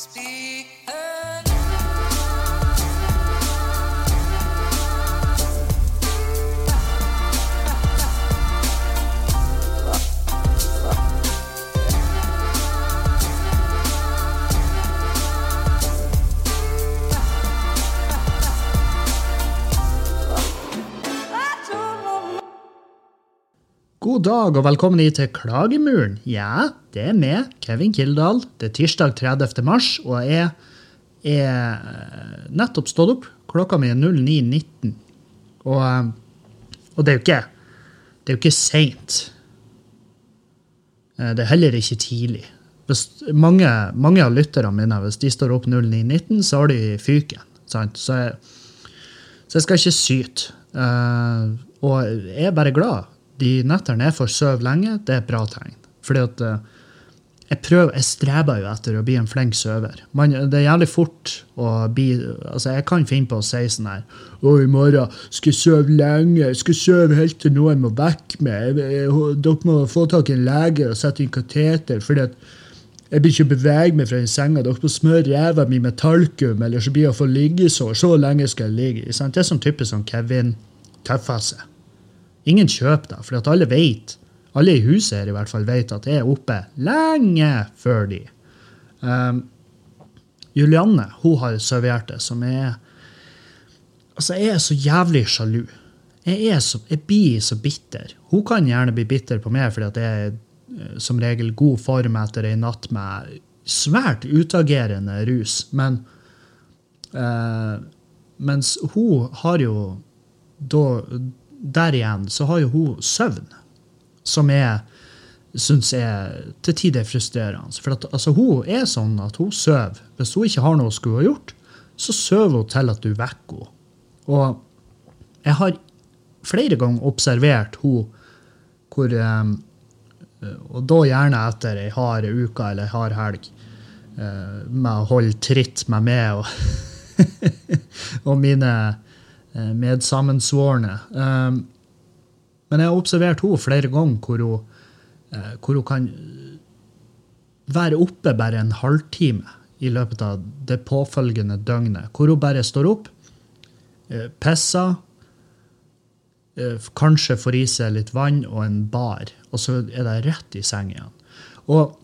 Speak God dag og velkommen hit til Klagemuren. Ja, det er meg, Kevin Kildahl. Det er tirsdag 30. mars, og jeg er eh, nettopp stått opp. Klokka mi er 09.19. Og, eh, og det er jo ikke Det er jo ikke seint. Eh, Det er heller ikke tidlig. Hvis mange, mange av lytterne mine, hvis de står opp 09.19, så har de fyken. Sant? Så jeg, så jeg skal ikke syte. Og jeg er bare glad. De nettene jeg får sove lenge, det er et bra tegn. Fordi at eh, jeg prøver, jeg streber jo etter å bli en flink søver. Man, det er jævlig fort å bli altså Jeg kan finne på å si sånn her Å, i morgen skal jeg sove lenge. Jeg skal sove helt til noen må vekke meg. Jeg, jeg, dere må få tak i en lege og sette inn kateter. fordi at jeg blir ikke beveget bevege meg fra den senga. Dere må smøre ræva mi med talkum, eller så blir jeg få liggesår. Så lenge skal jeg ligge. Sant? Det er sånn type sånn Kevin tøffer seg. Ingen kjøper det, for alle vet, alle i huset her i hvert fall vet at jeg er oppe lenge før de. Um, Julianne hun har et sovehjerte som er Altså, jeg er så jævlig sjalu. Jeg, så, jeg blir så bitter. Hun kan gjerne bli bitter på meg fordi at jeg er eh, som regel god form etter ei natt med svært utagerende rus. Men uh, mens hun har jo da Der igjen så har jo hun søvn, som jeg syns er til tider frustrerende. For at, altså, hun er sånn at hun sover. Hvis hun ikke har noe hun skulle ha gjort, så sover hun til at du vekker henne. Og jeg har flere ganger observert hun hvor eh, Og da gjerne etter ei hard uke eller ei hard helg eh, med å holde tritt med meg og, og mine medsammensvorne. Eh, men jeg har observert henne flere ganger hvor hun, eh, hvor hun kan være oppe bare en halvtime i løpet av det påfølgende døgnet. Hvor hun bare står opp, eh, pisser, eh, kanskje får i seg litt vann og en bar, og så er det rett i seng igjen. Og,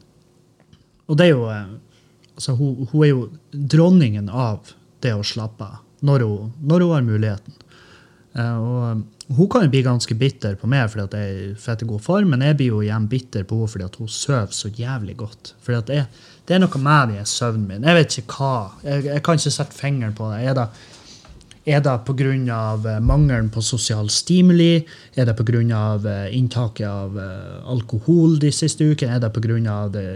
og det er jo eh, altså hun, hun er jo dronningen av det å slappe av når hun, når hun har muligheten. Eh, og hun kan jo bli ganske bitter på meg fordi jeg er i fette god form, men jeg blir jo igjen bitter på henne fordi hun sover så jævlig godt. Fordi jeg, det er noe med i søvnen min. Jeg vet ikke hva. Jeg, jeg kan ikke sette fingeren på det. Er det, er det pga. mangelen på sosial stimuli? Er det pga. inntaket av eh, alkohol de siste ukene? Er det pga. det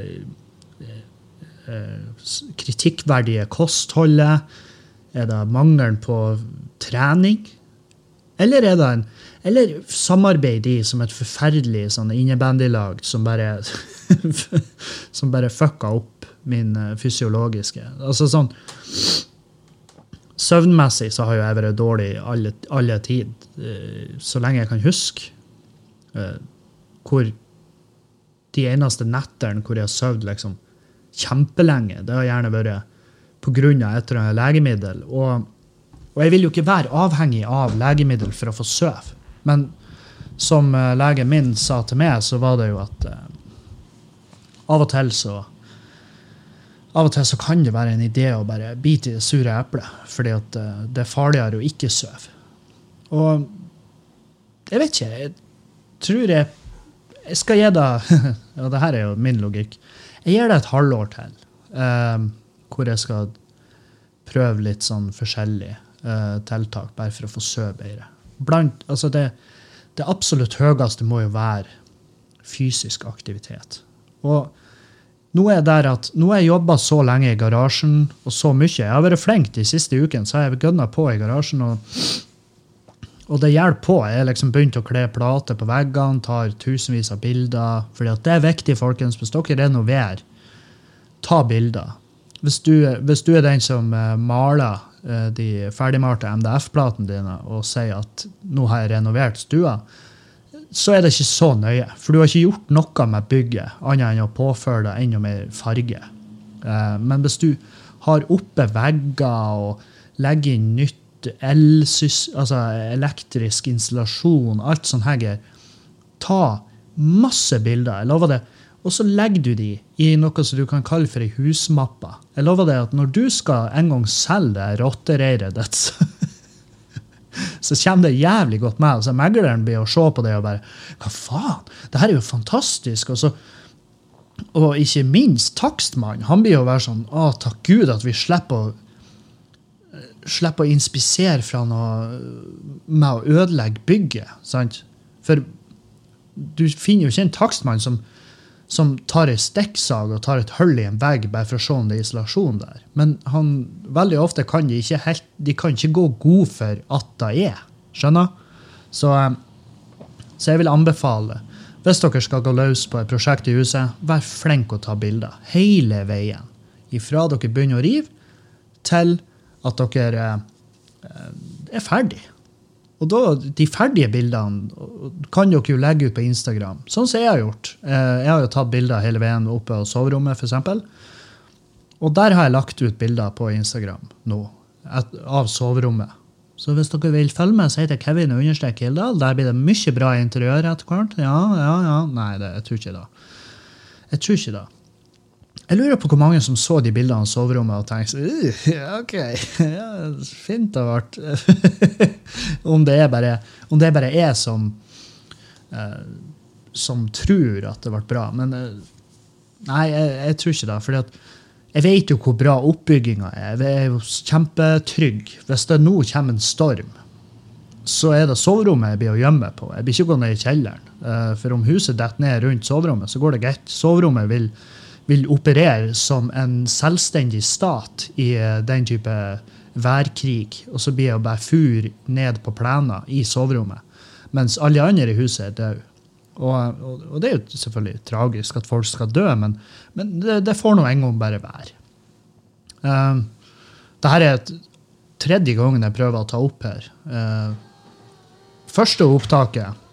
eh, kritikkverdige kostholdet? Er det mangelen på trening? Eller er det en eller samarbeider de som et forferdelig sånn innebandylag som bare som bare fucka opp min eh, fysiologiske Altså sånn Søvnmessig så har jo jeg vært dårlig alle, alle tid, eh, så lenge jeg kan huske. Eh, Hvor de eneste nettene hvor jeg har sovet liksom kjempelenge, det har gjerne vært pga. et eller annet legemiddel. Og, og jeg vil jo ikke være avhengig av legemiddel for å få søv. Men som eh, legen min sa til meg, så var det jo at eh, av og til så av og til så kan det være en idé å bare bite i det sure eplet, fordi at eh, det er farligere å ikke sove. Og jeg vet ikke, jeg tror jeg Jeg skal gi deg Ja, det her er jo min logikk. Jeg gir deg et halvår til, eh, hvor jeg skal prøve litt sånn forskjellige uh, tiltak, bare for å få sove bedre. Blant, altså det, det absolutt høyeste må jo være fysisk aktivitet. Og nå er jeg der at nå har jeg jobba så lenge i garasjen og så mye. Jeg har vært flink de siste ukene, så har jeg gønna på i garasjen. Og, og det hjelper på. Jeg har liksom begynt å kle plater på veggene, tar tusenvis av bilder. at det er viktig, folkens. Hvis dere renoverer, ta bilder. Hvis du, hvis du er den som eh, maler eh, de ferdigmalte MDF-platene dine og sier at nå har jeg renovert stua, så er det ikke så nøye. For du har ikke gjort noe med bygget annet enn å påføre det enda mer farge. Eh, men hvis du har oppe vegger og legger inn nytt altså elektrisk installasjon, alt sånt her, ta masse bilder. Jeg lover det. Og så legger du de i noe som du kan kalle for ei husmappe. Jeg lover deg at når du skal en gang selge det rottereiret ditt, så, kommer det jævlig godt med. Så megleren blir å se på det og bare Hva faen? Det her er jo fantastisk. Og, så, og ikke minst takstmannen. Han blir jo være sånn Å, takk Gud at vi slipper å slipper å inspisere fra noe med å ødelegge bygget. sant? For du finner jo ikke en takstmann som, som tar ei stikksag og tar et hull i en vegg bare for å se om det er isolasjon der. Men han, veldig ofte kan de ikke helt, de kan ikke gå god for at det er. Skjønner? Så, eh, så jeg vil anbefale, hvis dere skal gå løs på et prosjekt i huset, vær flink å ta bilder. Hele veien. Ifra dere begynner å rive, til at dere eh, er ferdig. Og da, de ferdige bildene kan dere jo legge ut på Instagram, sånn som jeg har gjort. Eh, Jeg har jo tatt bilder hele veien oppe av soverommet, f.eks. Og der har jeg lagt ut bilder på Instagram nå, av soverommet. Så hvis dere vil følge med, så heter Kevin understrek Hildal. Der blir det mye bra interiør etter hvert. Ja, ja, ja. Nei, det, jeg tror ikke det. Jeg tror ikke det. Jeg lurer på hvor mange som så de bildene av soverommet og tenkte «Øh, OK, ja, fint har vært. om, det bare, om det bare er som uh, som tror at det ble bra. Men uh, nei, jeg, jeg tror ikke det. at jeg vet jo hvor bra oppbygginga er. Jeg er jo kjempetrygg. Hvis det nå kommer en storm, så er det soverommet jeg blir å gjemme på. Jeg blir ikke gå ned i kjelleren. Uh, For om huset detter ned rundt soverommet, så går det greit. Soverommet vil, vil operere som en selvstendig stat i eh, den type værkrig. Og så blir jeg bare fur ned på plena i soverommet. Mens alle andre i huset er døde. Og, og, og det er jo selvfølgelig tragisk at folk skal dø, men, men det, det får nå en gang bare være. Uh, Dette er et tredje gangen jeg prøver å ta opp her. Uh, første opptaket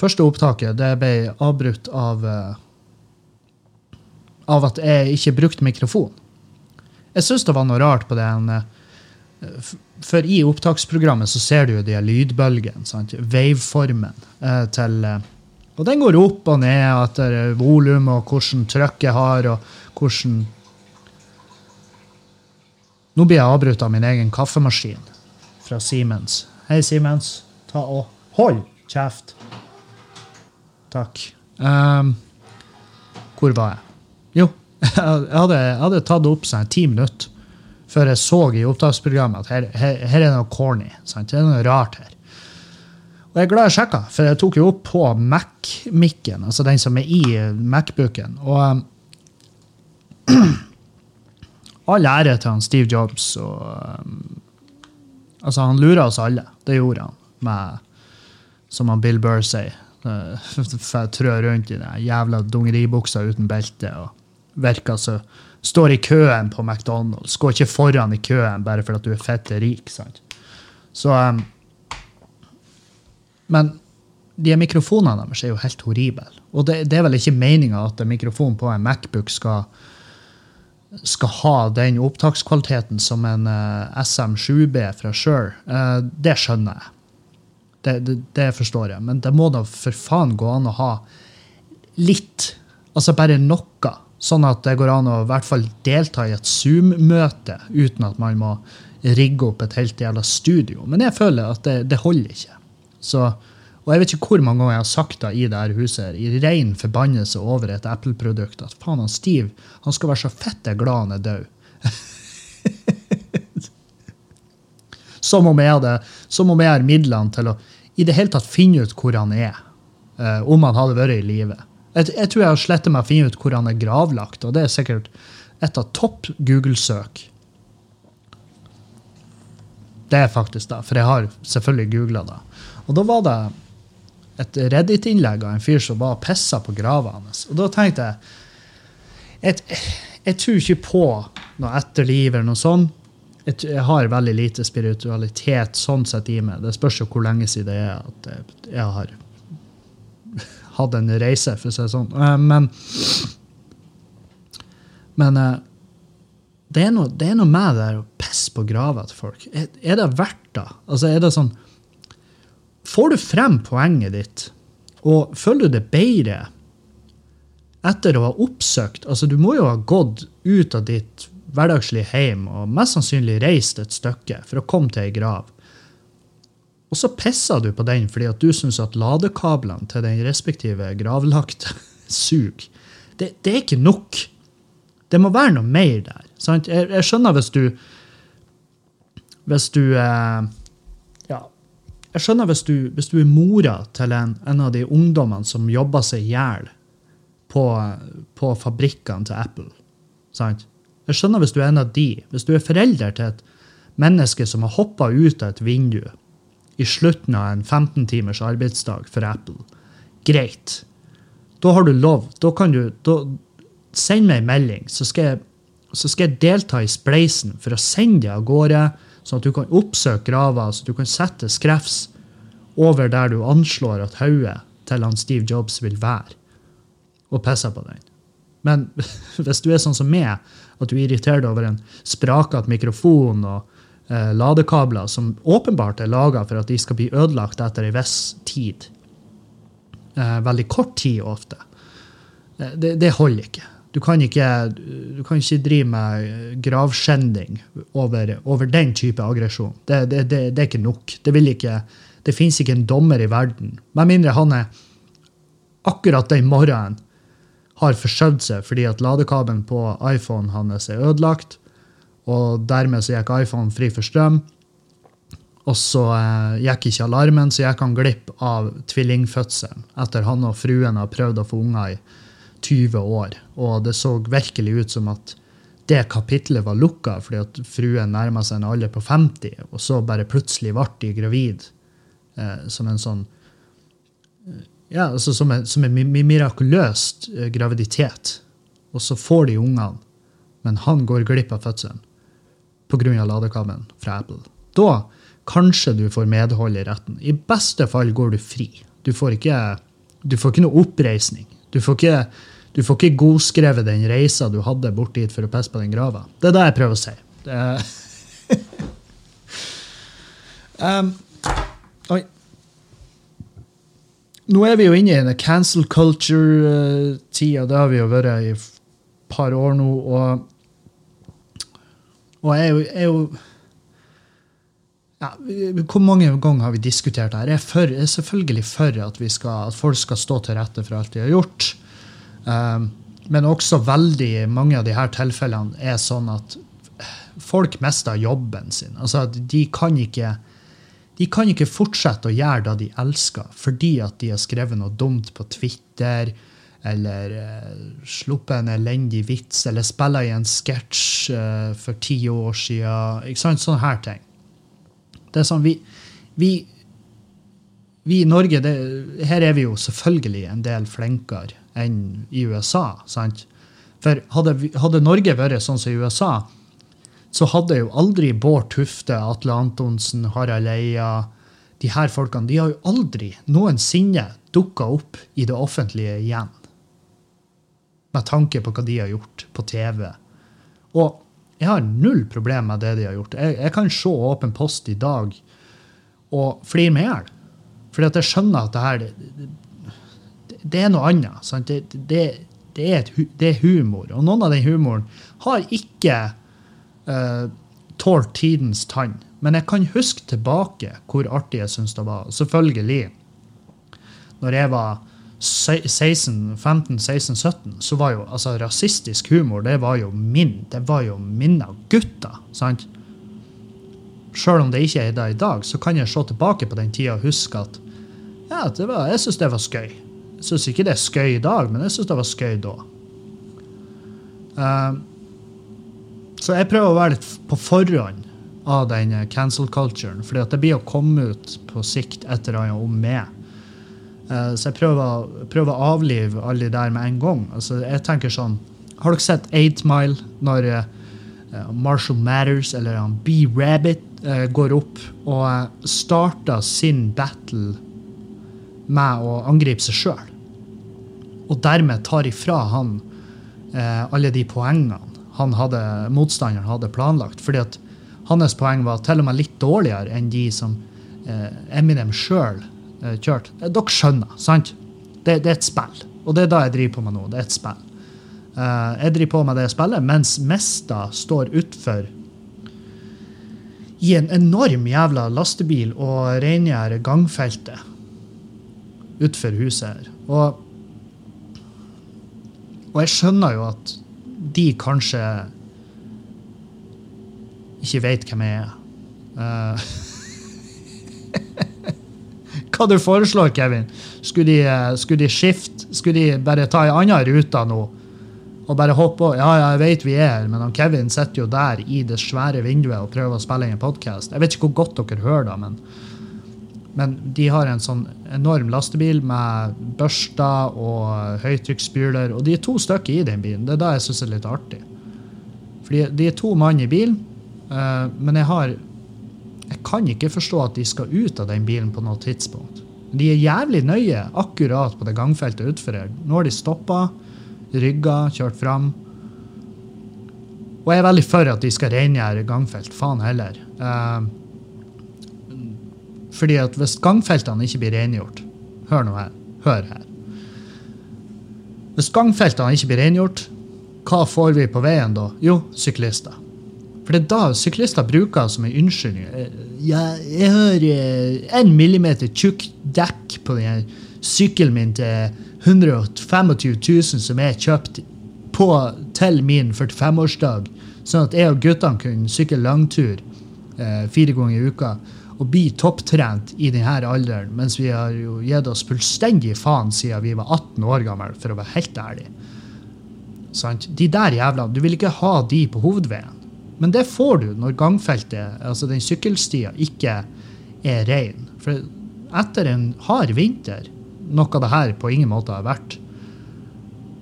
Første opptaket det ble avbrutt av uh, av at jeg ikke brukte mikrofon. Jeg syns det var noe rart på den uh, For i opptaksprogrammet så ser du jo de lydbølgene. sant? Waveformen uh, til uh, Og den går opp og ned etter volum og hvordan trykket har, og hvordan Nå blir jeg avbrutt av min egen kaffemaskin fra Siemens. Hei, Siemens. Ta og Hold kjeft. Takk. Um, hvor var jeg? Jo, jeg hadde, jeg hadde tatt opp sånn ti minutter før jeg så i opptaksprogrammet at her, her, her er noe corny. Sant? Det er noe rart her. Og jeg er glad jeg sjekka, for jeg tok jo opp på Mac-mikken, altså den som er i Macbooken. Og um, all ære til han Steve Jobs. og um, Altså, han lurer oss alle. Det gjorde han. Med, som han Bill Burr sier. For trør rundt i den jævla dungeribuksa uten belte. og Virker så Står i køen på McDonald's. Går ikke foran i køen bare fordi du er fette rik. sant? Så um, Men de mikrofonene deres er jo helt horrible. Og det, det er vel ikke meninga at en mikrofon på en Macbook skal skal ha den opptakskvaliteten som en uh, SM7B fra Shure, Uh, det skjønner jeg. Det, det, det forstår jeg. Men det må da for faen gå an å ha litt, altså bare noe. Sånn at det går an å i hvert fall delta i et Zoom-møte uten at man må rigge opp et helt jævla studio. Men jeg føler at det, det holder ikke. Så, og jeg vet ikke hvor mange ganger jeg har sagt det i det her huset, i ren forbannelse over et Apple-produkt, at faen, han Steve han skal være så fette glad han er død. som om jeg hadde, som om jeg har midlene til å i det hele tatt finne ut hvor han er, Uh, om han hadde vært i live. Jeg, jeg tror jeg har slettet meg å finne ut hvor han er gravlagt, og det er sikkert et av topp Google-søk. Det er faktisk det, for jeg har selvfølgelig googla det. Og da var det et Reddit-innlegg av en fyr som var pissa på grava hans. Og da tenkte jeg jeg, jeg tror ikke på noe etterliv eller noe sånt. Jeg, jeg har veldig lite spiritualitet sånn sett i meg. Det spørs jo hvor lenge siden det er at jeg, jeg har hatt en reise, for å si det sånn. Eh, Men, Men eh, det, er noe, det er noe med det der å pisse på grava til folk. Er, er det verdt det? Altså, er det sånn Får du frem poenget ditt, og føler du det bedre etter å ha oppsøkt Altså, du må jo ha gått ut av ditt hverdagslige hjem og mest sannsynlig reist et stykke for å komme til ei grav. Og så pisser du på den fordi at du syns at ladekablene til den respektive gravlagte suger. Det, det, er ikke nok. Det må være noe mer der. Sant? Jeg, jeg skjønner hvis du Hvis du eh, Ja. Jeg skjønner hvis du, hvis du er mora til en, en av de ungdommene som jobber seg i hjel på, på fabrikkene til Apple. Sant? Jeg skjønner hvis du er en av de. Hvis du er forelder til et menneske som har hoppa ut av et vindu i slutten av en 15 timers arbeidsdag for Apple, greit. Da har du lov. Da kan du da, Send meg en melding, så skal, jeg, så skal jeg delta i spleisen for å sende deg av gårde, sånn at du kan oppsøke grava, så du kan sette skrevs over der du anslår at hodet til han Steve Jobs vil være, og pisse på den. Men hvis du er sånn som meg, at du irriterer deg over en sprakete mikrofon og ladekabler som åpenbart er laga for at de skal bli ødelagt etter en viss tid, eh, veldig kort tid ofte, eh, det, det, holder ikke. Du kan ikke, du kan ikke drive med gravskjending over, over den type aggresjon. Det, det, det, er ikke nok. Det, vil ikke, det fins ikke en dommer i verden, med mindre han er akkurat den morgenen har forskjøvet seg fordi at ladekabelen på iPhonen hans er ødelagt. Og dermed så gikk iPhone fri for strøm. Og så eh, gikk ikke alarmen, så gikk han glipp av tvillingfødselen etter han og fruen har prøvd å få unger i 20 år. Og det så virkelig ut som at det kapitlet var lukka fordi at fruen nærma seg en alder på 50, og så bare plutselig ble de gravid eh, som en sånn ja, altså som en, som en mirakuløst eh, graviditet. Og så får de ungene, men han går glipp av fødselen pga. ladekabelen fra Apple. Da kanskje du får medhold i retten. I beste fall går du fri. Du får ikke, du får ikke noe oppreisning. Du får ikke, du får ikke godskrevet den reisa du hadde bort dit for å pisse på den grava. Det er det jeg prøver å si. um, oi nå er vi jo inne i en cancel culture-tida. Det har vi jo vært i et par år nå. Og, og jeg er jo, er jo ja, Hvor mange ganger har vi diskutert det her? Jeg er, for, jeg er selvfølgelig for at, skal, at, folk skal stå til rette for alt de har gjort. Um, men også veldig mange av her tilfellene er sånn at folk mister jobben sin. Altså, de kan ikke de kan ikke fortsette å gjøre det de elsker, fordi at de har skrevet noe dumt på Twitter, eller uh, sluppet en elendig vits, eller spilla i en sketsj uh, for ti år siden. Ikke sant? Sånne her ting. Det er sånn, vi, vi, vi i Norge det, Her er vi jo selvfølgelig en del flinkere enn i USA. sant? For hadde, hadde Norge vært sånn som i USA, så hadde jo aldri Bård Tufte, Atle Antonsen, Harald Eia De her folkene de har jo aldri noensinne dukka opp i det offentlige igjen. Med tanke på hva de har gjort på TV. Og jeg har null problem med det de har gjort. Jeg, jeg kan se Åpen post i dag og flire meg i hjel. Fordi at jeg skjønner at det her det, det er noe annet. Det, det, det, er et, det er humor. Og noen av den humoren har ikke uh, tålt tidens tann. Men jeg kan huske tilbake hvor artig jeg syns det var. Selvfølgelig, når jeg var 16, 15, 16, 17, så var jo altså rasistisk humor det var jo min. Det var jo mine gutter. sant? Sjøl om det ikke er det i dag, så kan jeg se tilbake på den tida og huske at ja, var, jeg syns det var skøy. Jeg syns ikke det er skøy i dag, men jeg syns det var skøy da. Uh, så jeg prøver å være litt på forhånd av den cancel culturen. at det blir å komme ut på sikt et eller annet om meg. Uh, så jeg prøver, prøver, å avlive alle de der med en gang. Altså, jeg tenker sånn, Har dere sett Eight Mile når uh, Marshall Matters eller B-Rabbit uh, går opp og starter sin battle med å angripe seg sjøl? Og dermed tar ifra han eh, alle de poengene han hadde, motstanderen hadde planlagt. fordi at hans poeng var til og med litt dårligere enn de som eh, Eminem sjøl eh, kjørte. Eh, Dere skjønner, sant? Det, det er et spill. Og det er da jeg driver på med nå. Det er et spill. Eh, jeg driver på med det spillet mens Mesta står utfor i en enorm jævla lastebil og rengjør gangfeltet utfor huset her. Og, og jeg skjønner jo at de kanskje ikke vet hvem jeg er. Eh, hva du foreslår, Kevin? Skulle de, eh, skulle de skifte? Skulle de bare ta ei anna rute nå? Og bare hoppe? Ja, ja, jeg vet vi er her, men han Kevin sitter jo der i det svære vinduet og prøver å spille inn en podkast. Jeg vet ikke hvor godt dere hører da, men, men de har en sånn enorm lastebil med børster og høytrykksspyler, og de er to stykker i den bilen. Det er da jeg syns er litt artig. Fordi de er to mann i bilen, eh, men jeg har Jeg kan ikke forstå at de skal ut av den bilen på noe tidspunkt. De er jævlig nøye akkurat på det gangfeltet utfor her. Nå har de stoppa, rygga, kjørt fram. Og jeg er veldig for at de skal rengjøre gangfelt. Faen heller. Eh, fordi at hvis gangfeltene ikke blir rengjort Hør nå her. Hør her. Hvis gangfeltene ikke blir rengjort, hva får vi på veien da? Jo, syklister. For det er da syklister bruker som en unnskyldning. Eh, Ja, jeg har én millimeter tjukk dekk på den sykkelen min til 125 000 som jeg kjøpte på, til min 45-årsdag, sånn at jeg og guttene kunne sykle langtur eh, fire ganger i uka og bli topptrent i denne alderen, mens vi har jo gitt oss fullstendig faen siden vi var 18 år gamle, for å være helt ærlig. Sant? De der jævlene, du vil ikke ha de på hovedveien. Men det får du når gangfeltet, altså den sykkelstia, ikke er rein. For etter en hard vinter, noe det her på ingen måte har vært,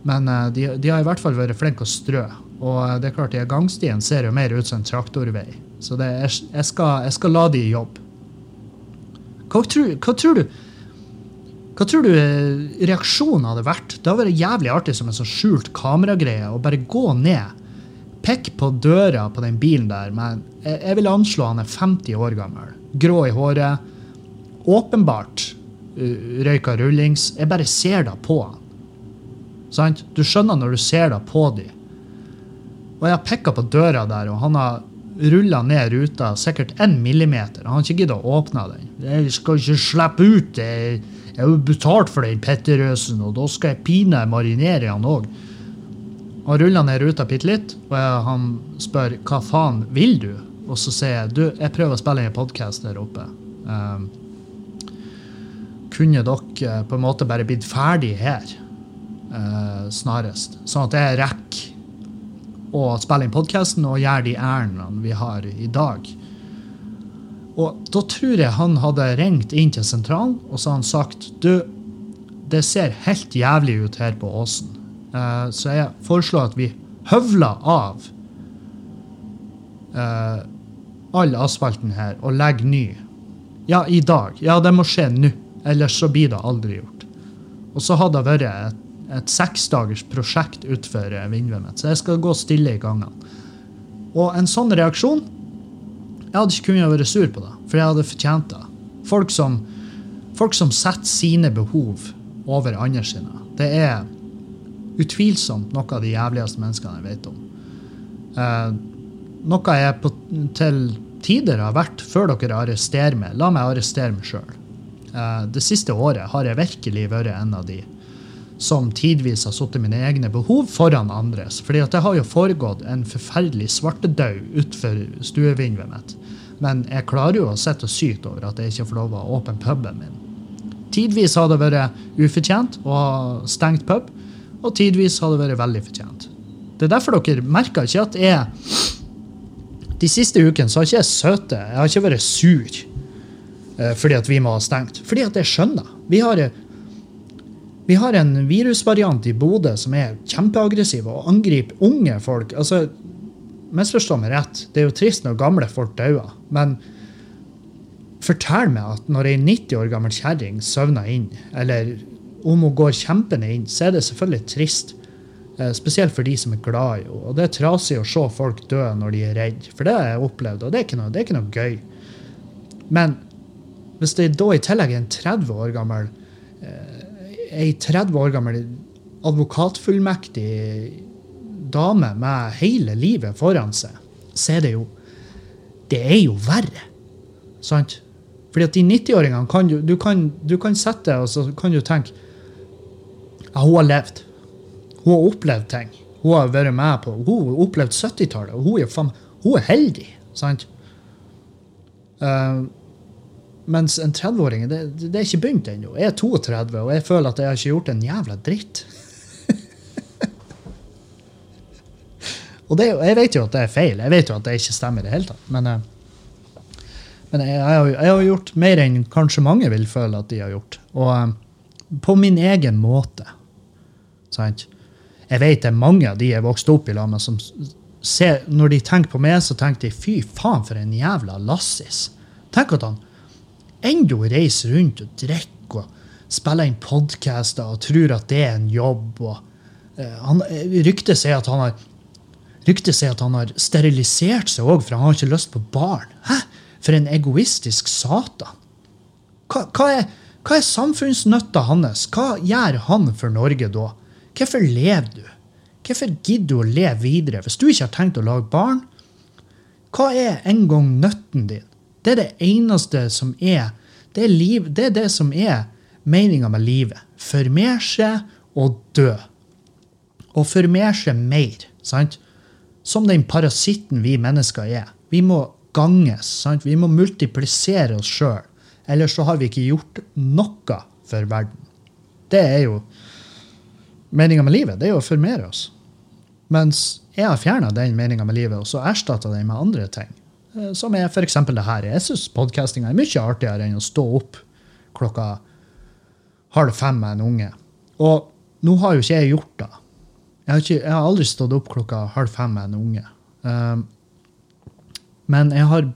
men eh, de, de har i hvert fall vært flinke å strø. Og eh, det er klart, de gangstien ser jo mer ut som en traktorvei. Så det jeg, jeg, skal, jeg skal la de jobbe. Hva tror, hva tror du hva tror du eh, reaksjonen hadde vært? Det hadde vært jævlig artig som en sånn skjult kameragreie å bare gå ned, pekk på døra på den bilen der, men jeg, vil anslå han er 50 år gammel, grå i håret, åpenbart røyka rullings. Jeg bare ser det på han. Sant? Du skjønner når du ser det på de. Og jeg har pekka på døra der, og han har rulla ned ruta sikkert én millimeter. Han har ikke giddet å åpne den. Jeg skal ikke slippe ut. Jeg, har jo betalt for den petterøsen, og da skal jeg pinadø marinere han òg. Han ruller ned ruta bitte litt, og han spør hva faen vil du? Og så sier jeg du, jeg prøver å spille inn en podkast der oppe. Um, kunne dere på en måte bare blitt ferdig her uh, snarest? Sånn at jeg rekker å spille inn podkasten og gjøre de ærendene vi har i dag. Og da tror jeg han hadde ringt inn til sentralen og så han sagt du, det ser helt jævlig ut her på Åsen. Eh, så jeg foreslår at vi høvler av uh, all asfalten her og legger ny. Ja, i dag. Ja, det må skje nå. Ellers så blir det aldri gjort. Og så hadde det vært et, et seksdagers prosjekt utenfor eh, vinduet mitt, så jeg skal gå stille i gangene. Og en sånn reaksjon Jeg hadde ikke kunnet være sur på det, for jeg hadde fortjent det. Folk som, folk som setter sine behov over andre sine, det er utvilsomt noe av de jævligste menneskene jeg vet om. Eh, noe jeg på, til tider har vært før dere arresterer meg. La meg arrestere meg sjøl. Eh, det siste året har jeg virkelig vært en av de som tidvis har satt mine egne behov foran andres. Fordi det har jo foregått en forferdelig svartedaud utenfor stuevinduet mitt. Men jeg klarer jo å sitte og syte over at jeg ikke får lov å åpne puben min. Tidvis har det vært ufortjent ha stengt pub, og tidvis har det vært veldig fortjent. Det er derfor dere merker ikke at jeg De siste ukene så har ikke jeg søte. Jeg har ikke vært sur eh, fordi at vi må ha stengt. Fordi at jeg skjønner. Vi har, vi har en virusvariant i Bodø som er kjempeaggressiv og angriper unge folk. Altså, Misforstå meg rett, det er jo trist når gamle folk dauer, men fortell meg at når ei 90 år gammel kjerring søvner inn, eller om hun går kjempende inn, så er det selvfølgelig trist. Eh, spesielt for de som er glad i henne. Og det er trasig å se folk dø når de er redd, for det har jeg opplevd, og det er noe, det er ikke noe gøy. Men hvis det da i tillegg er en 30 år gammel eh, ei 30 år gammel advokatfullmektig dame med hele livet foran seg, så er det jo Det er jo verre. Sant? Fordi at de 90-åringene kan du, du, kan, du kan sette og så kan du tenke Ja, hun har levd. Hun har opplevd ting. Hun har vært med på Hun har opplevd 70-tallet, og hun er, faen, hun er heldig. Sant? Uh, mens en 30-åring, det, det er ikke begynt ennå. Jeg er 32, og jeg føler at jeg har ikke gjort en jævla dritt. og det, jeg vet jo at det er feil. Jeg vet jo at det ikke stemmer i det hele tatt. Men, eh, men jeg, jeg, har, jeg har gjort mer enn kanskje mange vil føle at de har gjort. Og eh, på min egen måte. Sant? Jeg vet det er mange av de jeg vokste opp i lag med, som ser, når de tenker på meg, så tenker de fy faen, for en jævla lassis. Tenk at han ennå reiser rundt og drikker og spiller inn podkaster og tror at det er en jobb. Og, eh, han, eh, ryktet sier at han har Ryktet sier at han har sterilisert seg òg, for han har ikke lyst på barn. Hæ? For en egoistisk satan. Hva, hva, er, hva er samfunnsnytta hans? Hva gjør han for Norge da? Hvorfor lever du? Hvorfor gidder du å leve videre hvis du ikke har tenkt å lage barn? Hva er en gang nytten din? Det er det eneste som er Det er, liv, det, er det som er meninga med livet. Formere seg og dø. Og formere seg mer. sant? Som den parasitten vi mennesker er. Vi må ganges. sant? Vi må multiplisere oss sjøl. Ellers så har vi ikke gjort noe for verden. Det er jo meninga med livet. Det er jo å formere oss. Mens jeg har fjerna den meninga med livet og så erstatta den med andre ting. Eh, Som er f.eks. det her. Jeg syns podkastinga er mye artigere enn å stå opp klokka halv fem med en unge. Og nå har jo ikke jeg gjort det. Jeg har, ikke, jeg har aldri stått opp klokka halv fem med en unge. Um, men jeg har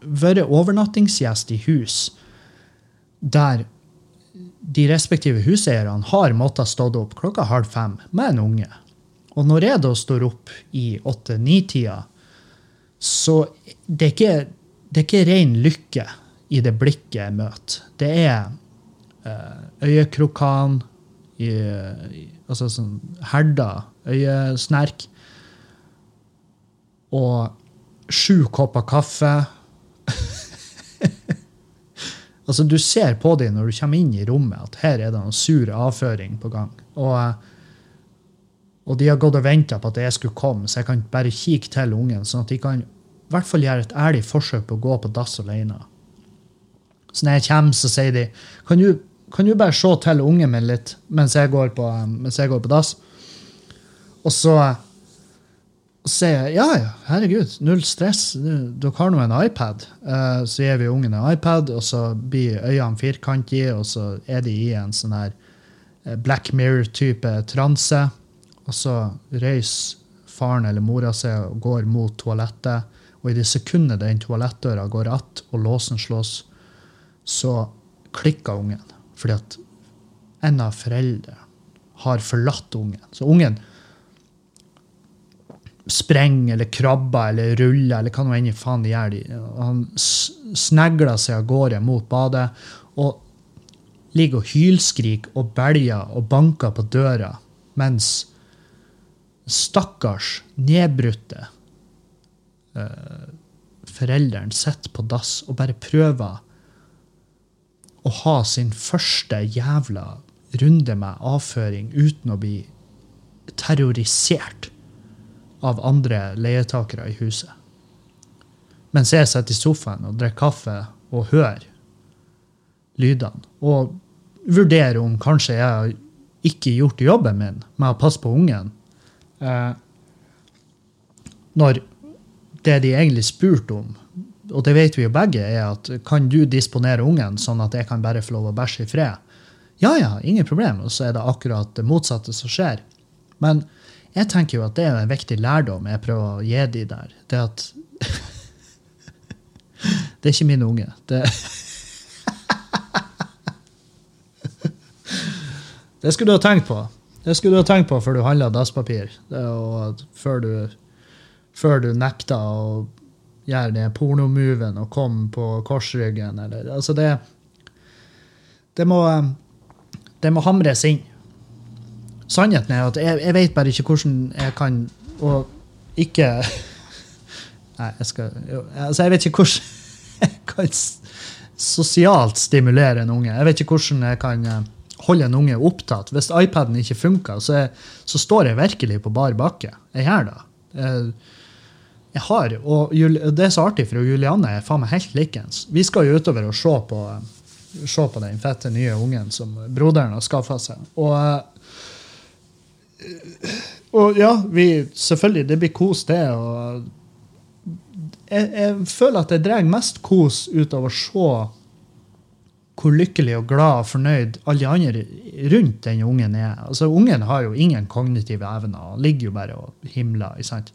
vært overnattingsgjest i hus der de respektive huseierne har måttet stått opp klokka halv fem med en unge. Og når jeg da står opp i åtte-ni-tida, så det er, ikke, det er ikke ren lykke i det blikket jeg møter. Det er eh, øyekrokan, altså sånn herda øyesnerk, og sju kopper kaffe. Altså, du ser på dem når du kommer inn i rommet, at her er det noe sur avføring på gang. Og, eh, og de har gått og venta på at jeg skulle komme, så jeg kan bare kikke til ungen, sånn at de kan i hvert fall gjøre et ærlig forsøk på å gå på dass alene. Så når jeg kommer, så sier de kan du, kan du bare se til ungen min litt mens jeg går på, mens jeg går på dass? Og så og sier ja, ja, herregud, null stress. Dere har nå en iPad. Uh, så gir vi ungen en iPad, og så blir øynene firkantige, og så er de i en sånn her eh, Black Mirror-type transe. Og så reiser faren eller mora seg og går mot toalettet. Og i det sekundet den toalettdøra går att og låsen slås, så klikker ungen. Fordi at en av foreldrene har forlatt ungen. Så ungen sprenger eller krabber eller ruller eller hva nå enn faen de gjør. Han snegler seg av gårde mot badet og ligger og hylskriker og belger og banker på døra mens stakkars nedbrutte eh, forelderen sitter på dass og bare prøver å ha sin første jævla runde med avføring uten å bli terrorisert av andre leietakere i huset. Mens jeg sitter i sofaen og drikker kaffe og hører lydene. Og vurderer om kanskje jeg har ikke gjort jobben min med å passe på ungen. Eh, når det de egentlig spurte om, og det vet vi jo begge, er at kan du disponere ungen sånn at jeg kan bare få lov å bæsje i fred? Ja, ja, ingen problem. Og så er det akkurat det motsatte som skjer. Men jeg tenker jo at det er en viktig lærdom jeg prøver å gi de der. Det at Det er ikke mine unge. Det, det skulle du ha tenkt på. det skulle du ha tenkt på før du handla dasspapir. At før du, før du nekta å gjøre den pornomoven og komme på korsryggen, eller Altså, det Det må Det må hamres inn. Sannheten er at jeg, jeg vet bare ikke hvordan jeg kan Og ikke Nei, jeg skal Altså, jeg vet ikke hvordan jeg kan sosialt stimulere en unge. Jeg vet ikke hvordan jeg kan eh, holde en unge opptatt. Hvis iPaden ikke funker, så, jeg, så står jeg virkelig på bar bakke. Jeg gjør det. Jeg, jeg har, og det er så artig, for Julianne er faen meg helt likens. Vi skal jo utover og se på, se på den fette nye ungen som broderen har skaffa seg. Og, eh, og ja, vi, selvfølgelig, det blir kos, det. jeg, jeg føler at jeg drar mest kos ut av å se hvor lykkelig og glad og fornøyd alle andre rundt den ungen er. Altså, Ungen har jo ingen kognitive evner. Han ligger jo bare og himler. ikke sant?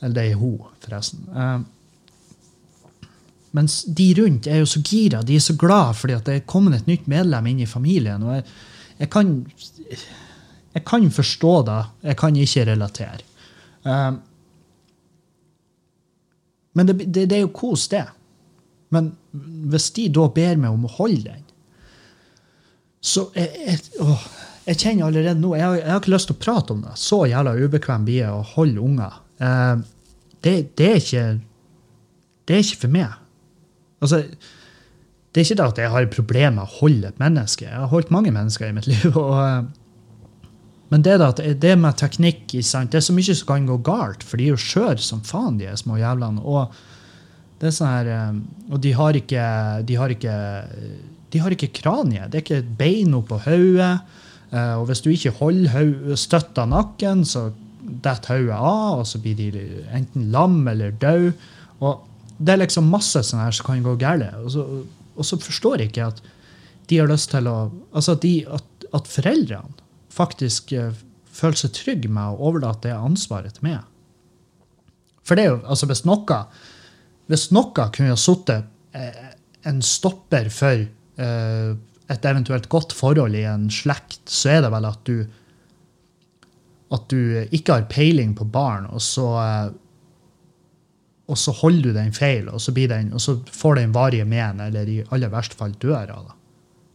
Eller det er hun, forresten. Uh, mens de rundt er jo så gira. De er så glad fordi at det er kommet et nytt medlem inn i familien. og jeg, jeg kan jeg kan forstå det, jeg kan ikke relatere. Um, men det, det, det er jo kos, det. Men hvis de da ber meg om å holde den, så jeg, jeg, å, jeg kjenner allerede nå jeg, jeg har ikke lyst til å prate om det. Så jævla ubekvem blir jeg å holde unger. Eh, det, det, er ikke, det er ikke for meg. Altså, det er ikke det at jeg har problemer med å holde et menneske. Jeg har holdt mange mennesker i mitt liv. og... men det, da, det med teknikk? Det er så mye som kan gå galt, for de er jo skjøre som faen, de små jævlene. Og det er sånn her eh, Og de har ikke De har ikke, de har ikke kranie. Det er ikke et bein oppå hodet. Eh, Og hvis du ikke holder støtta nakken, så detter hodet av, og så blir de enten lam eller død. Og det er liksom masse sånn her som kan gå galt. Og så, og så forstår jeg ikke at de har lyst til å Altså at, de, at, at foreldrene faktisk føle føler seg trygg med å overlate det ansvaret til meg. For det er jo, altså hvis noe hvis noe kunne ha sittet eh, en stopper for eh, et eventuelt godt forhold i en slekt, så er det vel at du at du ikke har peiling på barn, og så eh, og så holder du den feil, og så, den, og så får den varige men, eller i aller verste fall dør av det.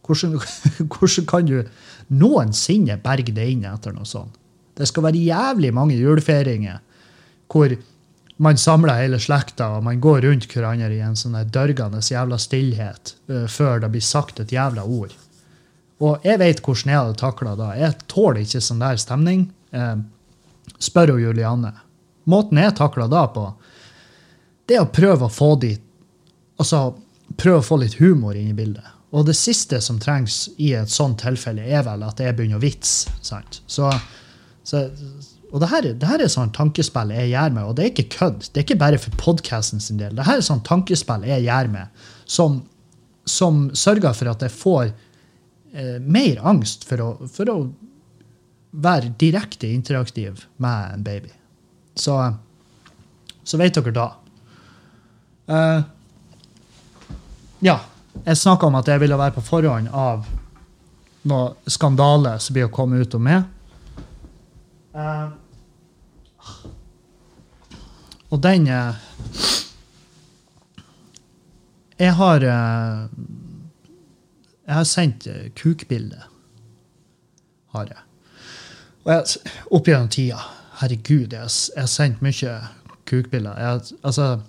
Hvordan, hvordan kan du noensinne berge det inn etter noe sånt? Det skal være jævlig mange julefeiringer hvor man samler hele slekta, og man går rundt hverandre i en sånn dørgende jævla stillhet uh, før det blir sagt et jævla ord. Og jeg vet hvordan jeg hadde takla da. Jeg tåler ikke sånn der stemning. Uh, spør jo Julianne. Måten jeg takla da på, det er å prøve å få de Altså prøve å få litt humor inn i bildet. Og det siste som trengs i et sånt tilfelle, er vel at jeg begynner å vitse. Så, og det her, det her er sånn tankespill jeg gjør med, og det er ikke kødd. Det er ikke bare for podkasten sin del. Det her er sånn tankespill jeg gjør med, som, som sørger for at jeg får eh, mer angst for å, for å være direkte interaktiv med en baby. Så, så vet dere da. Uh, ja, jeg snakka om at jeg ville være på forhånd av noe skandale som blir å komme ut om meg. Uh, og den uh, Jeg har uh, Jeg har sendt kukbilde. Har jeg. Og jeg, opp gjennom tida Herregud, jeg, har- sendt mye kukbilder. Jeg, altså,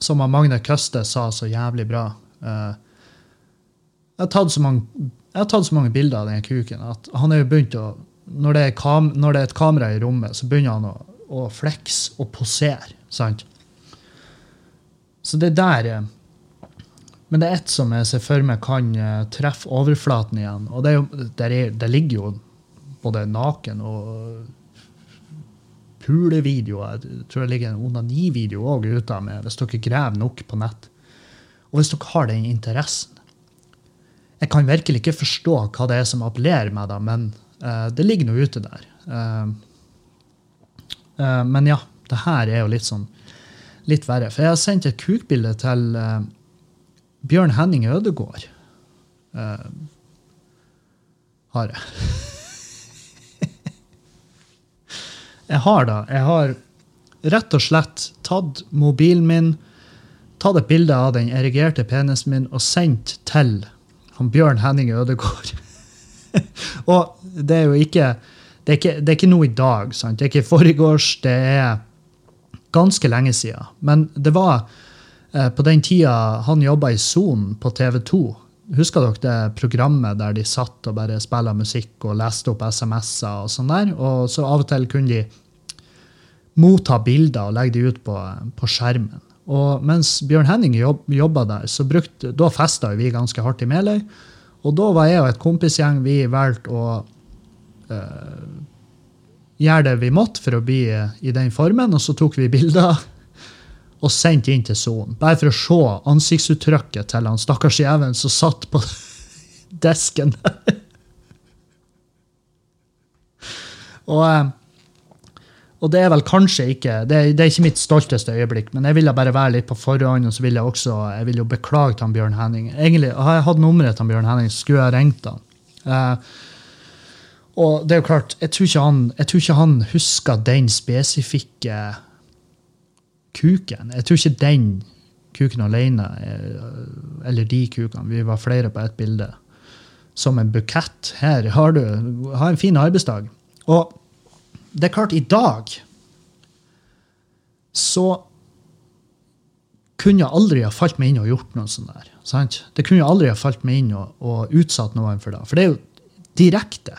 som Magne Køste sa så jævlig bra jeg, har tatt så mange, jeg har tatt så mange bilder av den kuken at han er jo begynt å når det, kam, når det er et kamera i rommet, så begynner han å, å flekse og posere. sant? Så det der eh, Men det er ett som jeg ser for meg kan eh, treffe overflaten igjen. Og det, jo, der, er, der ligger jo både naken og pulevideoer. Jeg tror det ligger en onanivideo òg ute med, hvis dere graver nok på nett. Og hvis dere har den interessen. Jeg kan virkelig ikke forstå hva det er som appellerer meg, da, men uh, det ligger nå ute der. Uh, uh, men ja, det her er jo litt sånn litt verre. For jeg har sendt et kukbilde til Bjørn Henning Ødegård. Har jeg. jeg har da Jeg har rett og slett tatt mobilen min, tatt et bilde av den erigerte penisen min og sendt til han Bjørn Henning Ødegård. og det er jo ikke det er ikke, det er ikke noe i dag. sant? Det er ikke forgårs, det er ganske lenge siden. Men det var eh, på den tida han jobba i Son på TV2. Husker dere det programmet der de satt og bare spilte musikk og leste opp SMS-er og sånn der? Og så av og til kunne de motta bilder og legge de ut på, på skjermen. Og mens Bjørn Henning jobb, jobba der, så brukte, da festa vi ganske hardt i Meløy. Og da var jeg og et kompisgjeng vi valgte å uh, gjøre det vi måtte for å bli eh, i den formen, og så tok vi bilder og sendte inn til sonen. Bare for å se ansiktsuttrykket til han stakkars jævelen som satt på desken der. og, eh, og det er vel kanskje ikke det er, det er ikke mitt stolteste øyeblikk, men jeg ville bare være litt på forhånd, og så vil jeg også jeg vil jo beklage til Bjørn Henning. Egentlig, Har jeg hatt nummeret til Bjørn Henning, så skulle jeg ringt han. Eh, og det er jo klart, jeg tror ikke han, jeg tror ikke han husker den spesifikke kuken. Jeg tror ikke den kuken alene, er- eller de kukene, vi var flere på ett bilde, som en bukett. Her har du ha en fin arbeidsdag. Og det er klart, i dag så kunne jeg aldri ha falt meg inn og gjort noe sånt der. Sant? Det kunne jeg aldri ha falt meg inn og, og utsatt noen for det. For det er jo direkte.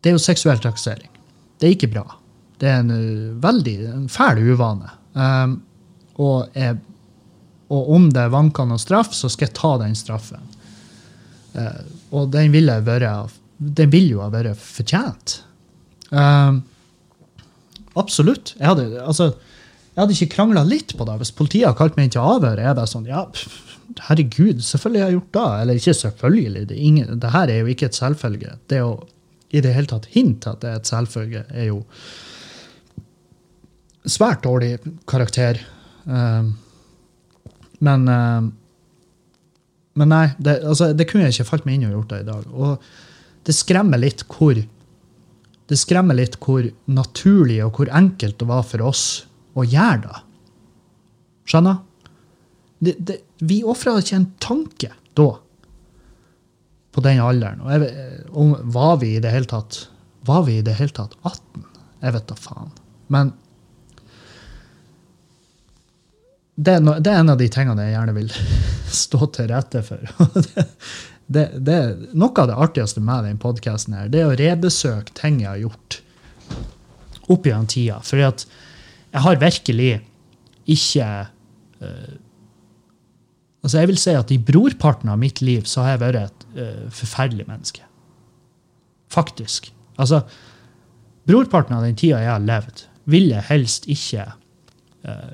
Det er jo seksuell trakassering. Det er ikke bra. Det er en uh, veldig en fæl uvane. Um, og, jeg, og om det vanker noen straff, så skal jeg ta den straffen. Uh, og den vil, jeg være, den vil jo ha vært fortjent. Um, absolutt. Jeg hadde, altså, jeg hadde ikke krangla litt på det. Hvis politiet hadde kalt meg inn til avhør, er jeg bare sånn Ja, herregud, selvfølgelig har jeg gjort det. Eller ikke selvfølgelig. Det, ingen, det her er jo ikke et selvfølge. Det å i det hele tatt hinte at det er et selvfølge, er jo svært dårlig karakter. Uh, men uh, Men nei, det, altså, det kunne jeg ikke falt meg inn og gjort det i dag. Og det skremmer litt hvor det skremmer litt hvor naturlig og hvor enkelt det var for oss å gjøre det. Skjønner? Det, det, vi ofra ikke en tanke da, på den alderen. Om, var vi i det hele tatt Var vi i det hele tatt 18? Jeg vet da faen. Men det er, no, det er en av de tingene jeg gjerne vil stå til rette for. det, det, Noe av det artigste med den podkasten det er å rebesøke ting jeg har gjort opp gjennom tida. For jeg har virkelig ikke uh, Altså jeg vil si at I brorparten av mitt liv så har jeg vært et uh, forferdelig menneske. Faktisk. Altså, Brorparten av den tida jeg har levd, vil jeg helst ikke uh,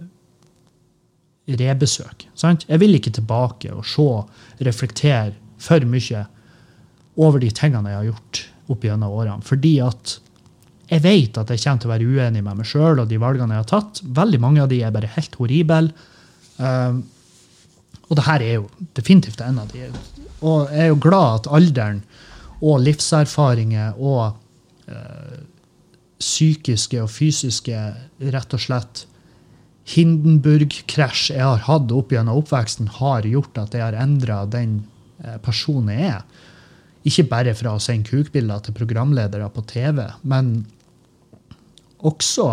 rebesøke. Sant? Jeg vil ikke tilbake og se, reflektere for mye over de tingene jeg har gjort opp gjennom årene. Fordi at jeg vet at jeg kommer til å være uenig med meg sjøl og de valgene jeg har tatt. Veldig mange av de er bare helt horrible. Um, og det her er jo definitivt en av de. Og jeg er jo glad at alderen og livserfaringer og uh, psykiske og fysiske rett og slett Hindenburg-krasj jeg har hatt opp gjennom oppveksten, har gjort at jeg har endra den eh, personen er. Ikke bare fra å sende kukbilder til programledere på TV, men også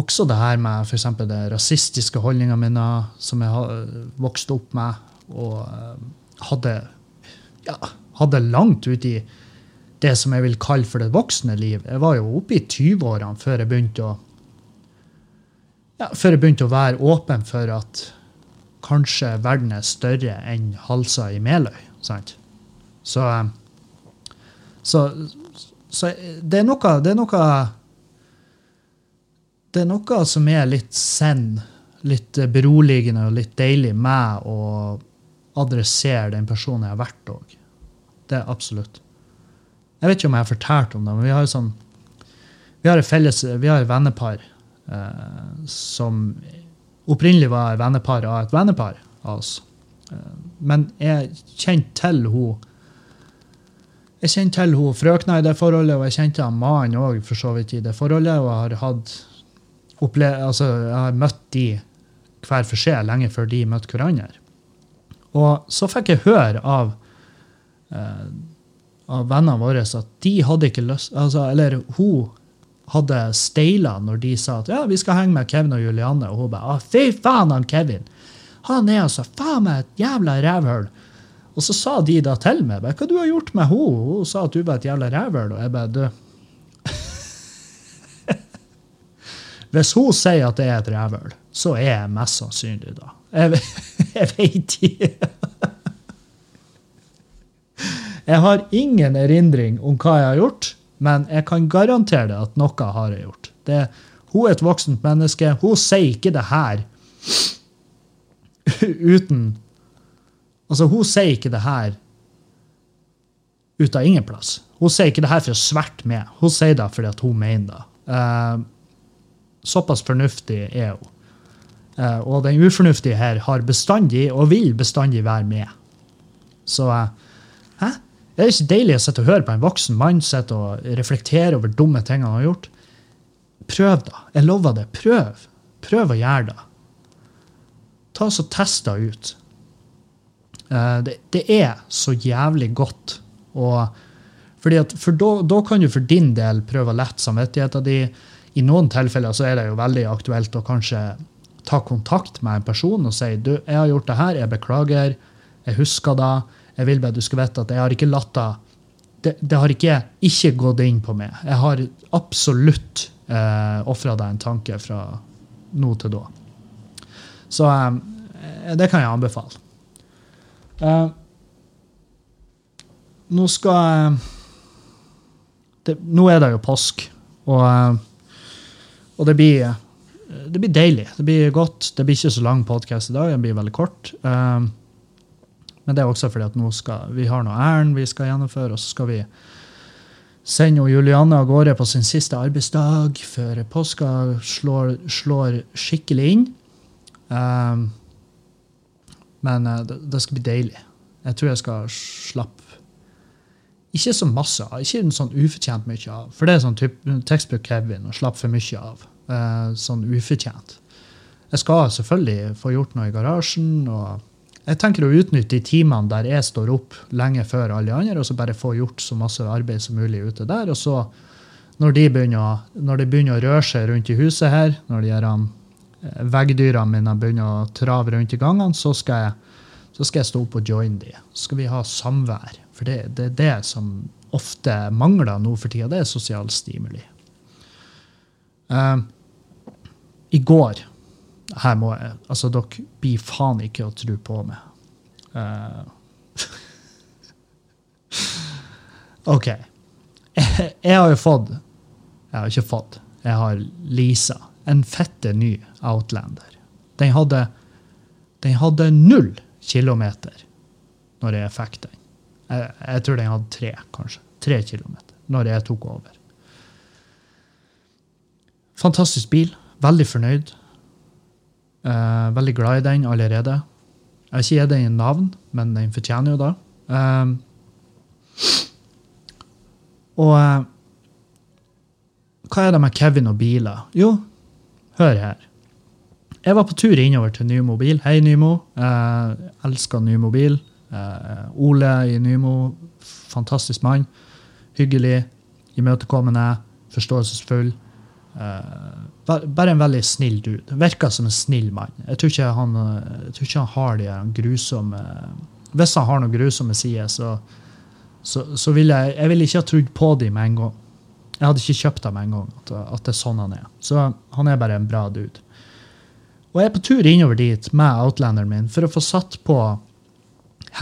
også det her med eksempel det rasistiske holdningene mine, som jeg vokste opp med, og eh, hadde, ja, hadde langt ut i det som jeg vil kalle for det voksne liv. Jeg var jo oppe i 20-årene før jeg begynte å ja, før jeg begynte å være åpen for at kanskje verden er større enn halsa i Meløy. Sant? Så, eh, så, så det er noe, det er noe det er noe som er litt send, litt beroligende og litt deilig med å adressere den personen jeg har vært òg. Det er absolutt. Jeg vet ikke om jeg har fortalt om det, men vi har jo sånn Vi har et felles, vi har et vennepar eh, som opprinnelig var et vennepar av et vennepar av oss. Eh, men jeg kjente til hun Jeg kjente til hun frøkna i det forholdet, og jeg kjente mannen òg for så vidt i det forholdet. Og jeg har hatt opple altså, jeg har møtt de hver for seg lenge før de møtte hverandre. Og så fikk jeg høre av, eh, av vennene våre at de hadde ikke lyst altså, Eller hun hadde steila når de sa at ja, vi skal henge med Kevin og Julianne. Og hun bare å, fy faen, han Kevin! Han er altså faen meg et jævla rævhull. Og så sa de da til meg hva du har gjort med henne? Hun sa at du var et jævla rævhull. Og jeg bare du Hvis hun sier at det er et rævhull, så er jeg mest sannsynlig da. Jeg, jeg vet ikke. Jeg har ingen erindring om hva jeg har gjort, men jeg kan garantere det at noe har jeg gjort. Det, hun er et voksent menneske. Hun sier ikke det her uten Altså, hun sier ikke det her ut av ingen plass. Hun sier ikke det her for å sverte med. Hun sier det fordi hun mener det. Uh, såpass fornuftig er hun. Uh, og den ufornuftige her har bestandig, og vil bestandig være med. Så uh, hæ? Er det ikke deilig å sitte og høre på en voksen mann sitte og reflektere over dumme ting han har gjort? Prøv, da. Jeg lover det. Prøv. Prøv å gjøre det. Ta så Test det ut. Eh, det, er så jævlig godt. Og, fordi at, for da kan du for din del prøve å lette samvittigheten din. I noen tilfeller så er det jo veldig aktuelt å kanskje ta kontakt med en person og si du, jeg har gjort det her, jeg beklager, jeg husker det, jeg vil bare du skal vite at jeg har ikke latt det det, har ikke, ikke gått inn på meg. Jeg har absolutt eh, ofra deg en tanke fra nå til da. Så eh, det kan jeg anbefale. Eh, nå skal det, Nå er det jo påsk, og, eh, og det blir eh, det blir deilig. Det blir godt. Det blir ikke så lang podkast i dag. Den blir veldig kort. Um, men det er også fordi at nå skal, vi har noe ærend vi skal gjennomføre, og så skal vi sende Julianne av gårde på sin siste arbeidsdag før påska slår, slår skikkelig inn. Um, men uh, det, det skal bli deilig. Jeg tror jeg skal slappe ikke så masse av, ikke sånn ufortjent mye av. For det er sånn typ, tekstbruk Kevin å slappe for mye av. Uh, sånn ufortjent. Jeg skal selvfølgelig få gjort noe i garasjen. og jeg tenker å utnytte de timene der jeg står opp lenge før alle andre, og så bare få gjort så masse arbeid som mulig ute der. Og så, når de begynner, de begynner å røre seg rundt i huset her, når de um, veggdyra mine begynner å trave rundt i gangene, så skal jeg, så skal jeg stå opp og joine de. Så skal vi ha samvær. For det, det er det som ofte mangler nå for tida. Det er sosial stimuli. Uh, I går her må jeg, altså Dere blir faen ikke å tro på meg. Uh, OK. Jeg, jeg har jo fått Jeg har ikke fått. Jeg har leasa en fette ny Outlander. Den hadde, den hadde null kilometer når jeg fikk den. Jeg, jeg tror den hadde tre, kanskje. Tre kilometer når jeg tok over. Fantastisk bil. Veldig fornøyd. Uh, veldig glad i den allerede. Jeg har ikke gitt den navn, men den fortjener jo det. Um, og uh, hva er det med Kevin og biler? Jo, hør her. Jeg var på tur innover til Nymobil. Hei, Nymo. Uh, elsker Nymobil. Uh, Ole i Nymo, fantastisk mann. Hyggelig, imøtekommende, forståelsesfull. Uh, bare en veldig snill dude. Virker som en snill mann. Jeg tror ikke han, jeg tror ikke han har de grusomme Hvis han har noen grusomme sider, så, så, så vil jeg Jeg ville ikke ha trodd på dem med en gang. Jeg hadde ikke kjøpt dem med en gang. At, at det er sånn han er. Så han er bare en bra dude. Og jeg er på tur innover dit med outlanderen min for å få satt på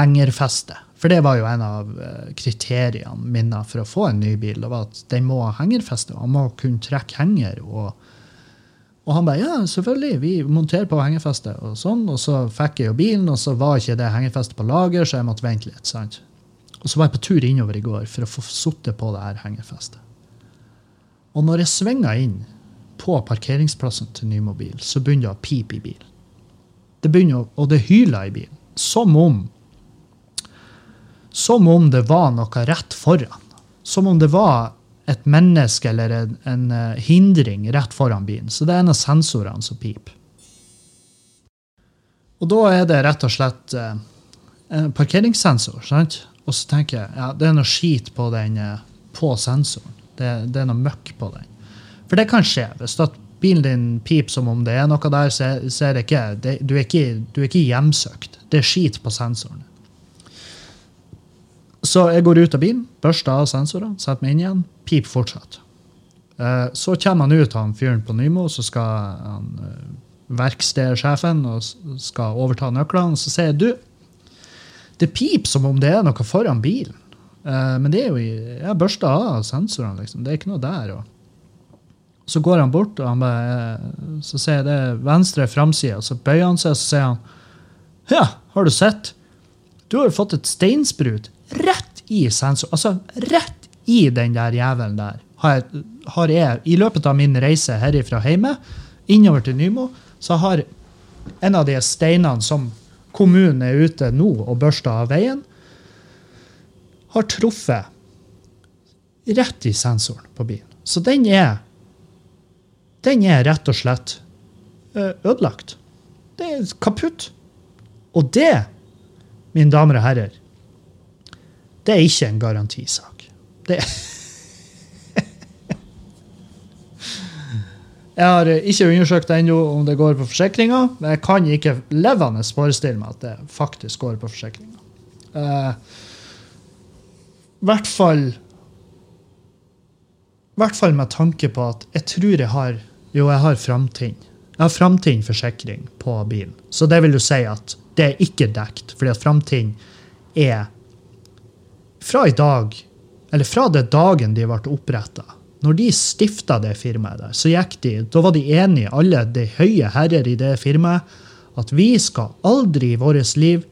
hengerfeste. For det var jo en av eh, kriteriene mine for å få en ny bil. Det var at Den må ha hengerfeste. Han må kunne trekke henger. Og, og han bare ja, selvfølgelig, vi monterer på hengefestet. Og sånn, og så fikk jeg jo bilen, og så var ikke det hengerfestet på lager, så jeg måtte vente litt. sant? Og så var jeg på tur innover i går for å få sittet på det her hengerfestet. Og når jeg svinger inn på parkeringsplassen til Nymobil, så begynner det å pipe i bilen. Det begynner å, Og det hyler i bilen. Som om som om det var noe rett foran. Som om det var et menneske eller en, en eh, hindring rett foran bilen. Så det er en av sensorene som piper. Og da er det rett og slett eh, en parkeringssensor. sant? Og så tenker jeg ja, det er noe skit på den eh, på sensoren. Det, det er noe møkk på den. For det kan skje. Hvis at bilen din piper som om det er noe der, så så er det ikke det, du, er ikke du er ikke hjemsøkt. Det er skit på sensoren. Så jeg går ut av bilen, børster av sensorene, setter meg inn igjen. Pip fortsatt. Eh, Så kommer han ut, han fyren på Nymo, så skal han eh, verkstedsjefen og skal overta nøklene. Og så sier jeg, du, det piper som om det er noe foran bilen. Eh, Men det er jo jeg børsta av sensorene, liksom. Det er ikke noe der. Og. Så går han bort, og han bare, så sier jeg det venstre framside. Så bøyer han seg, og så sier han Ja, har du sett? Du har jo fått et steinsprut rett i sensor. Altså rett i den der jævelen der. Har jeg, har jeg, I løpet av min reise herifra hjemme, innover til Nymo, så har en av de steinene som kommunen er ute nå og børster av veien, har truffet rett i sensoren på bilen. Så den er Den er rett og slett ødelagt. Det er kaputt. Og det, mine damer og herrer, det er ikke en garantisak. Det Jeg har eh, ikke undersøkt ennå om det går på forsikringa, men jeg kan ikke levende forestille meg at det faktisk går på forsikringa. Uh, I hvert fall hvert fall med tanke på at jeg tror jeg har Jo, jeg har framtinn. Jeg har framtinn forsikring på bilen. Så det vil jo si at det er ikke dekt, fordi at framtiden er fra i dag, eller fra det dagen de ble oppretta, når de stifta det firmaet der, så gikk de, da var de enige, alle de høye herrer i det firmaet, at vi skal aldri i vårt liv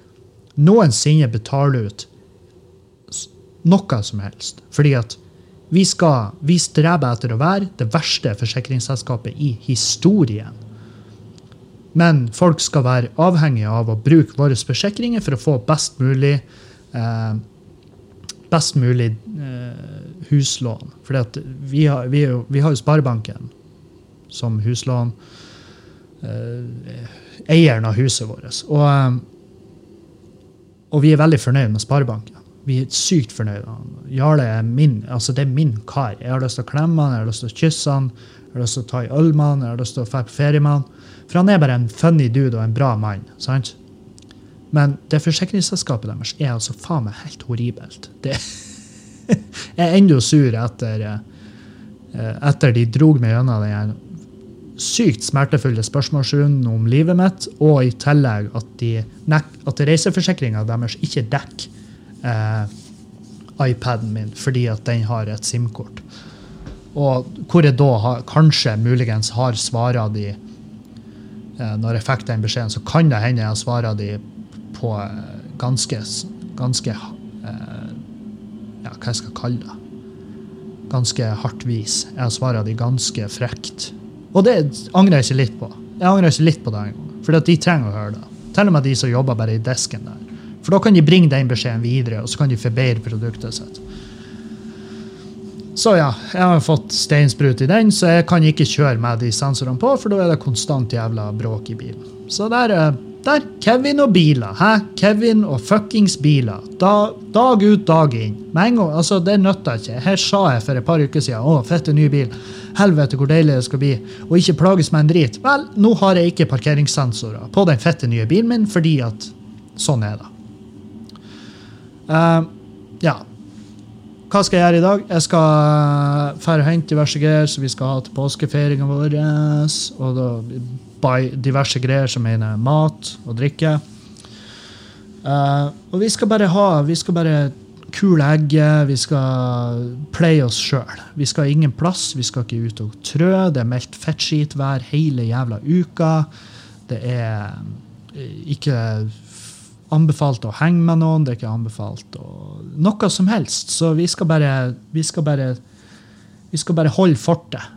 noensinne betale ut noe som helst. Fordi at vi, skal, vi streber etter å være det verste forsikringsselskapet i historien. Men folk skal være avhengige av å bruke våre forsikringer for å få best mulig eh, best mulig eh, huslån. Fordi vi vi, vi har jo Sparebanken som huslån. Eh, eieren av huset vårt. Og, eh, og vi er veldig fornøyd med Sparebanken. Vi er sykt fornøyde. Jarle er min, altså det er min kar. Jeg har lyst til å klemme han, jeg har lyst til å kysse han, jeg har lyst til å ta i øl med han, jeg har lyst til å dra på ferie med han. For han er bare en funny dude og en bra mann. sant? Men det forsikringsselskapet deres er altså faen meg helt horribelt. Det jeg er enda sur etter, eh, etter de drog meg gjennom den sykt smertefulle spørsmålsrunden om livet mitt, og i tillegg at, de at reiseforsikringa deres ikke dekker eh, iPaden min fordi at den har et SIM-kort. Og hvor jeg da har, kanskje muligens har svara de eh, Når jeg fikk den beskjeden, så kan det hende jeg har svara de på eh, ganske, ganske eh, Ja, hva jeg skal kalle det. Ganske hardt vis. Jeg har svara de ganske frekt. Og det angrer jeg ikke litt på. Jeg angrer ikke litt på det engang. For de trenger å høre det. Til og med de som jobber bare i desken der. For da kan de bringe den beskjeden videre, og så kan de forbedre produktet sitt. Så ja, jeg har fått steinsprut i den, så jeg kan ikke kjøre med de sensorene på, for da er det konstant jævla bråk i bilen. Så der, eh, der Kevin og biler. Hæ? Kevin og fuckings biler. Da, dag ut, dag inn. Men en gang, altså Det nytta ikke. Her sa jeg for et par uker siden å, fette ny bil. Helvete, hvor deilig det skal bli. Og ikke plages med en drit. Vel, nå har jeg ikke parkeringssensorer på den fette nye bilen min, fordi at sånn er det. Eh, ja. Hva skal jeg gjøre i dag? Jeg skal fære og hente diverse greier som vi skal ha til påskefeiringa vår. Og da by diverse greier som mener mat og drikke. Uh, og vi skal bare ha Vi skal bare kule egget. Vi skal play oss sjøl. Vi skal ingen plass. Vi skal ikke ut og trø. Det er meldt fettskitvær hele jævla uka. Det er eh, ikke anbefalt å henge med noen, det er ikke anbefalt å Noe som helst. Så vi skal bare Vi skal bare, vi skal bare holde fortet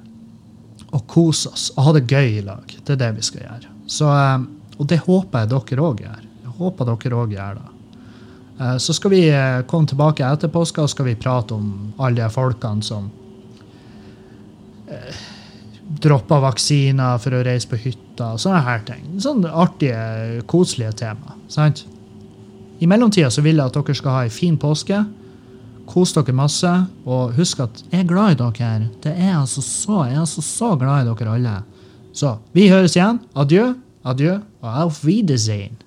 og kose oss og ha det gøy i lag. Det er det vi skal gjøre. Så, eh, og det håper jeg dere òg gjør. Jeg håper dere òg gjør det. Eh, Så skal vi eh, komme tilbake etter påske og skal vi prate om alle de folkene som droppa vaksiner for å reise på hytta sånne her ting. Sånne artige, koselige tema. sant? I mellomtida så vil jeg at dere skal ha ei en fin påske. Kos dere masse, og husk at jeg er glad i dere. Det er altså så, Jeg er altså så glad i dere alle. Så vi høres igjen. Adjø, adjø og auf Wiedersehen.